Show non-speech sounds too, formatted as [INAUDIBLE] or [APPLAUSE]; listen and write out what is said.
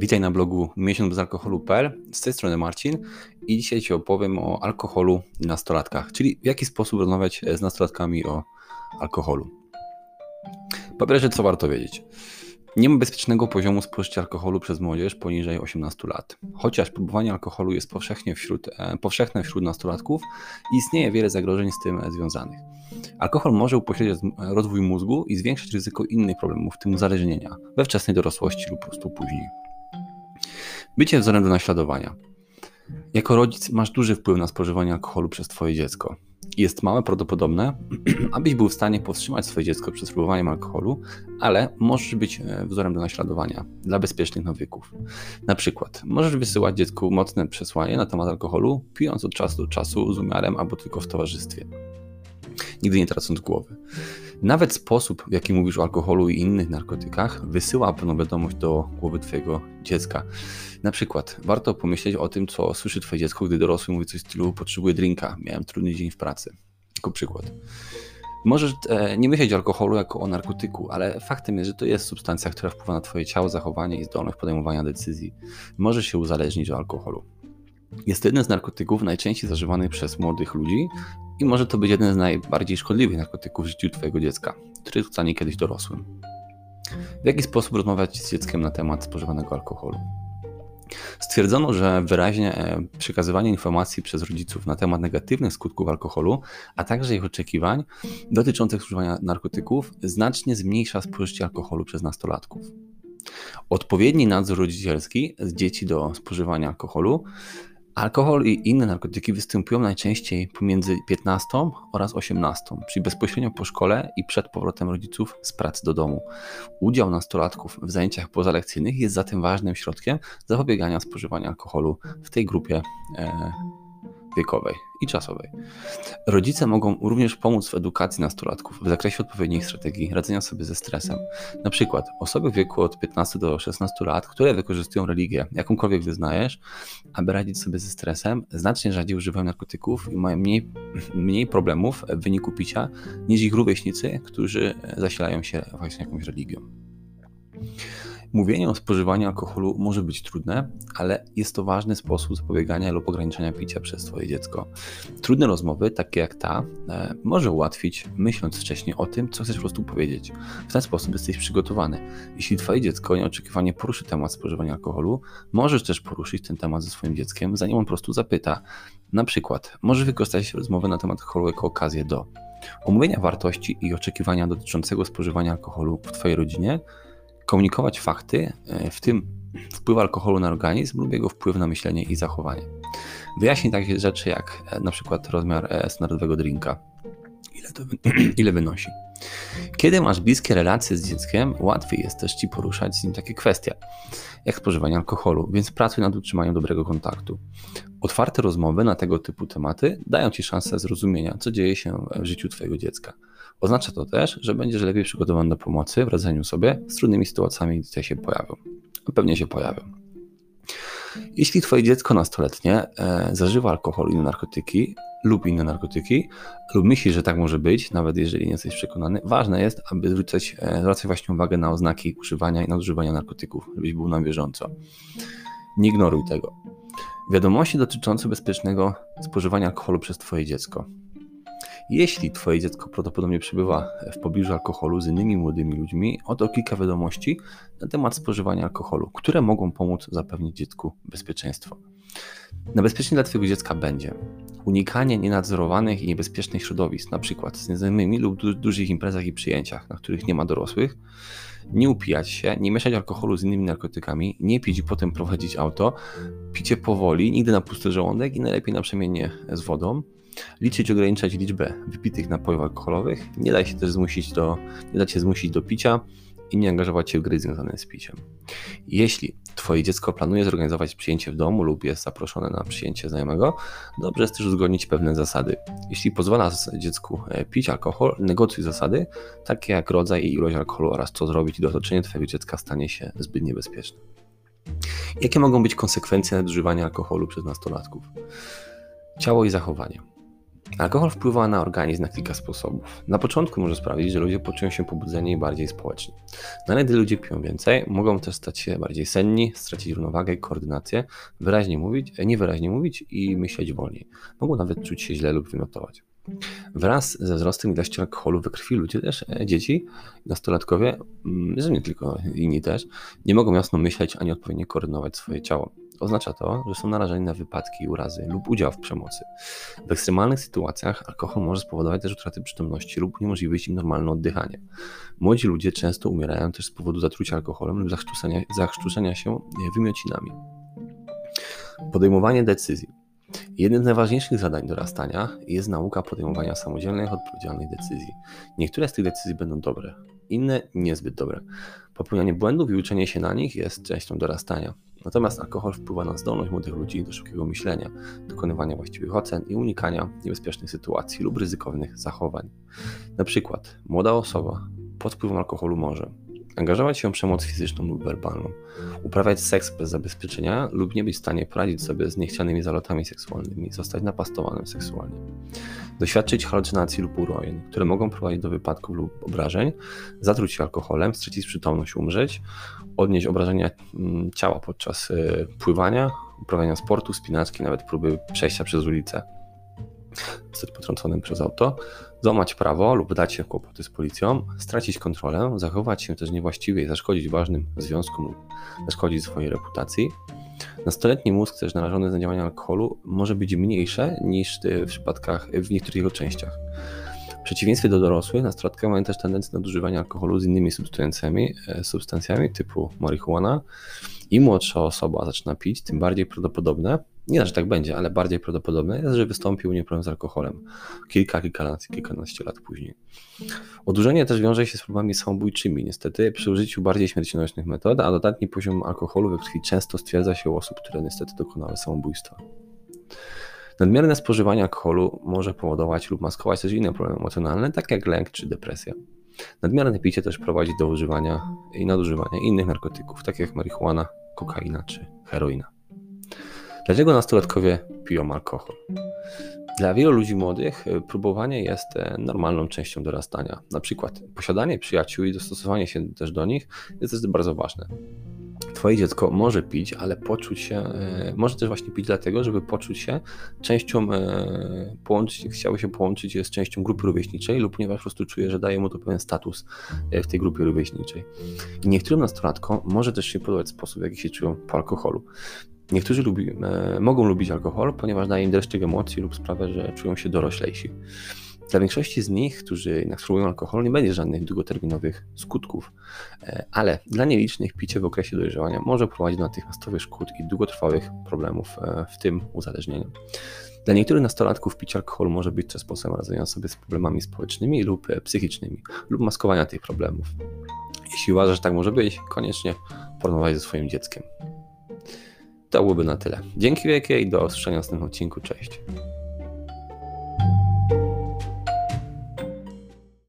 Witaj na blogu miesiąc bez alkoholu.pl. Z tej strony Marcin i dzisiaj Ci opowiem o alkoholu i nastolatkach, czyli w jaki sposób rozmawiać z nastolatkami o alkoholu. Po pierwsze, co warto wiedzieć. Nie ma bezpiecznego poziomu spożycia alkoholu przez młodzież poniżej 18 lat. Chociaż próbowanie alkoholu jest powszechnie wśród, e, powszechne wśród nastolatków, istnieje wiele zagrożeń z tym związanych. Alkohol może upośledzić rozwój mózgu i zwiększyć ryzyko innych problemów, w tym uzależnienia, we wczesnej dorosłości lub po prostu później. Bycie wzorem do naśladowania. Jako rodzic masz duży wpływ na spożywanie alkoholu przez Twoje dziecko. Jest małe prawdopodobne, [CLEARS THROAT] abyś był w stanie powstrzymać swoje dziecko przed spróbowaniem alkoholu, ale możesz być e, wzorem do naśladowania dla bezpiecznych nawyków. Na przykład, możesz wysyłać dziecku mocne przesłanie na temat alkoholu, pijąc od czasu do czasu z umiarem albo tylko w towarzystwie. Nigdy nie tracąc głowy. Nawet sposób, w jaki mówisz o alkoholu i innych narkotykach, wysyła pewną wiadomość do głowy Twojego dziecka. Na przykład, warto pomyśleć o tym, co słyszy Twoje dziecko, gdy dorosły mówi coś w stylu: Potrzebuję drinka, miałem trudny dzień w pracy. Jako przykład. Możesz e, nie myśleć o alkoholu jako o narkotyku, ale faktem jest, że to jest substancja, która wpływa na Twoje ciało, zachowanie i zdolność podejmowania decyzji. Możesz się uzależnić od alkoholu. Jest jeden z narkotyków najczęściej zażywanych przez młodych ludzi i może to być jeden z najbardziej szkodliwych narkotyków w życiu Twojego dziecka, który zostanie kiedyś dorosłym. W jaki sposób rozmawiać z dzieckiem na temat spożywanego alkoholu? Stwierdzono, że wyraźnie e, przekazywanie informacji przez rodziców na temat negatywnych skutków alkoholu, a także ich oczekiwań dotyczących spożywania narkotyków znacznie zmniejsza spożycie alkoholu przez nastolatków. Odpowiedni nadzór rodzicielski z dzieci do spożywania alkoholu Alkohol i inne narkotyki występują najczęściej pomiędzy 15 oraz 18, czyli bezpośrednio po szkole i przed powrotem rodziców z pracy do domu. Udział nastolatków w zajęciach pozalekcyjnych jest zatem ważnym środkiem zapobiegania spożywania alkoholu w tej grupie e, wiekowej i czasowej. Rodzice mogą również pomóc w edukacji nastolatków w zakresie odpowiednich strategii radzenia sobie ze stresem. Na przykład osoby w wieku od 15 do 16 lat, które wykorzystują religię, jakąkolwiek wyznajesz, aby radzić sobie ze stresem, znacznie rzadziej używają narkotyków i mają mniej, mniej problemów w wyniku picia niż ich rówieśnicy, którzy zasilają się właśnie jakąś religią. Mówienie o spożywaniu alkoholu może być trudne, ale jest to ważny sposób zapobiegania lub ograniczenia picia przez Twoje dziecko. Trudne rozmowy, takie jak ta, e, może ułatwić, myśląc wcześniej o tym, co chcesz po prostu powiedzieć. W ten sposób jesteś przygotowany. Jeśli Twoje dziecko nieoczekiwanie poruszy temat spożywania alkoholu, możesz też poruszyć ten temat ze swoim dzieckiem, zanim on po prostu zapyta. Na przykład, możesz wykorzystać rozmowę na temat alkoholu jako okazję do omówienia wartości i oczekiwania dotyczącego spożywania alkoholu w Twojej rodzinie, komunikować fakty, e, w tym wpływ alkoholu na organizm lub jego wpływ na myślenie i zachowanie. Wyjaśnij takie rzeczy jak e, na przykład rozmiar e, standardowego drinka, ile, to, [CLEARS THROAT] ile wynosi. Kiedy masz bliskie relacje z dzieckiem, łatwiej jest też ci poruszać z nim takie kwestie, jak spożywanie alkoholu, więc pracuj nad utrzymaniem dobrego kontaktu. Otwarte rozmowy na tego typu tematy dają ci szansę zrozumienia, co dzieje się w życiu twojego dziecka. Oznacza to też, że będziesz lepiej przygotowany do pomocy w radzeniu sobie z trudnymi sytuacjami, gdy się pojawią. Pewnie się pojawią. Jeśli twoje dziecko nastoletnie e, zażywa alkohol i narkotyki lub inne narkotyki, lub myśli, że tak może być, nawet jeżeli nie jesteś przekonany, ważne jest, aby zwracać, e, zwracać właśnie uwagę na oznaki używania i nadużywania narkotyków, żebyś był na bieżąco. Nie ignoruj tego. Wiadomości dotyczące bezpiecznego spożywania alkoholu przez Twoje dziecko. Jeśli Twoje dziecko prawdopodobnie przebywa w pobliżu alkoholu z innymi młodymi ludźmi, oto kilka wiadomości na temat spożywania alkoholu, które mogą pomóc zapewnić dziecku bezpieczeństwo. Na bezpiecznie dla Twojego dziecka będzie unikanie nienadzorowanych i niebezpiecznych środowisk, np. z nieznajomymi lub du dużych imprezach i przyjęciach, na których nie ma dorosłych, nie upijać się, nie mieszać alkoholu z innymi narkotykami, nie pić i potem prowadzić auto, picie powoli, nigdy na pusty żołądek i najlepiej naprzemiennie z wodą, liczyć, ograniczać liczbę wypitych napojów alkoholowych, nie da się też zmusić do, nie da się zmusić do picia i nie angażować się w gry związane z piciem. Jeśli Twoje dziecko planuje zorganizować przyjęcie w domu lub jest zaproszone na przyjęcie znajomego, dobrze jest też uzgodnić pewne zasady. Jeśli pozwala dziecku e, pić alkohol, negocjuj zasady, takie jak rodzaj i ilość alkoholu oraz co zrobić, gdy otoczenie Twojego dziecka stanie się zbyt niebezpieczne. Jakie mogą być konsekwencje nadużywania alkoholu przez nastolatków? Ciało i zachowanie. Alkohol wpływa na organizm na kilka sposobów. Na początku może sprawić, że ludzie poczują się pobudzeni i bardziej spoleczni. No gdy ludzie piją więcej, mogą też stać się bardziej senni, stracić równowagę i koordynację, wyraźnie mówić, niewyraźnie mówić i myśleć wolniej. Mogą nawet czuć się źle lub wymiotować. Wraz ze wzrostem ilości alkoholu we krwi ludzie też, e, dzieci, nastolatkowie, mm, że nie tylko inni też, nie mogą jasno myśleć ani odpowiednio koordynować swoje ciało. Oznacza to, że są narażeni na wypadki, urazy lub udział w przemocy. W ekstremalnych sytuacjach alkohol może spowodować też utratę przytomności lub uniemożliwić im normalne oddychanie. Młodzi ludzie często umierają też z powodu zatrucia alkoholem lub zachrztuszenia się wymiocinami. Podejmowanie decyzji. Jednym z najważniejszych zadań dorastania jest nauka podejmowania samodzielnych, odpowiedzialnych decyzji. Niektóre z tych decyzji będą dobre, inne niezbyt dobre. Popełnianie błędów i uczenie się na nich jest częścią dorastania. Natomiast alkohol wpływa na zdolność młodych ludzi do szybkiego myślenia, dokonywania właściwych ocen i unikania niebezpiecznych sytuacji lub ryzykownych zachowań. Na przykład młoda osoba pod wpływem alkoholu może angażować się w przemoc fizyczną lub werbalną, uprawiać seks bez zabezpieczenia lub nie być w stanie poradzić sobie z niechcianymi zalotami seksualnymi, zostać napastowanym seksualnie, doświadczyć halucynacji lub urojeń, które mogą prowadzić do wypadków lub obrażeń, zatruć się alkoholem, stracić przytomność, umrzeć, odnieść obrażenia mm, ciała podczas y, pływania, uprawiania sportu, spinaczki, nawet próby przejścia przez ulicę zostać potrąconym przez auto, złamać prawo lub dać się kłopoty z policją, stracić kontrolę, zachować się też niewłaściwie i zaszkodzić ważnym związkom lub zaszkodzić swojej reputacji. Nastoletni mózg też narażony na działanie alkoholu może być mniejsze niż w przypadkach w niektórych jego częściach. W przeciwieństwie do dorosłych, nastolatkowie mają też tendencję do używania alkoholu z innymi substancjami, e, substancjami typu marihuana. Im młodsza osoba zaczyna pić, tym bardziej prawdopodobne, nie, że tak będzie, ale bardziej prawdopodobne jest, że wystąpił u niej problem z alkoholem kilka, kilkanaście, kilkanaście lat później. Odurzenie też wiąże się z problemami samobójczymi, niestety, przy użyciu bardziej śmiercionośnych metod, a dodatni poziom alkoholu we krwi często stwierdza się u osób, które niestety dokonały samobójstwa. Nadmierne spożywanie alkoholu może powodować lub maskować też inne problemy emocjonalne, takie jak lęk czy depresja. Nadmierne picie też prowadzi do używania i nadużywania innych narkotyków, takich jak marihuana, kokaina czy heroina. Dlaczego nastolatkowie piją alkohol? Dla wielu ludzi młodych e, próbowanie jest e, normalną częścią dorastania. Na przykład posiadanie przyjaciół i dostosowanie się też do nich jest bardzo ważne. Twoje dziecko może pić, ale poczuć się, e, może też właśnie pić dlatego, żeby poczuć się częścią, połączyć, chciały się połączyć z częścią grupy rówieśniczej lub ponieważ po prostu czuje, że daje mu to pewien status w tej grupie rówieśniczej. I niektórym nastolatkom może też się podobać sposób, w jaki się czują po alkoholu. Niektórzy lubi, e, mogą lubić alkohol, ponieważ daje im dreszczyk emocji lub sprawia, że czują się doroślejsi. Dla większości z nich, którzy jednak spróbują alkohol, nie będzie żadnych długoterminowych skutków, e, ale dla nielicznych picie w okresie dojrzewania może prowadzić do natychmiastowych szkód i długotrwałych problemów, e, w tym uzależnienia. Dla niektórych nastolatków picie alkoholu może być też sposobem radzenia sobie z problemami społecznymi lub psychicznymi, lub maskowania tych problemów. Jeśli uważasz, że tak może być, koniecznie porozmawiaj ze swoim dzieckiem. To byłoby na tyle. Dzięki wielkie i do usłyszenia w następnym odcinku. Cześć.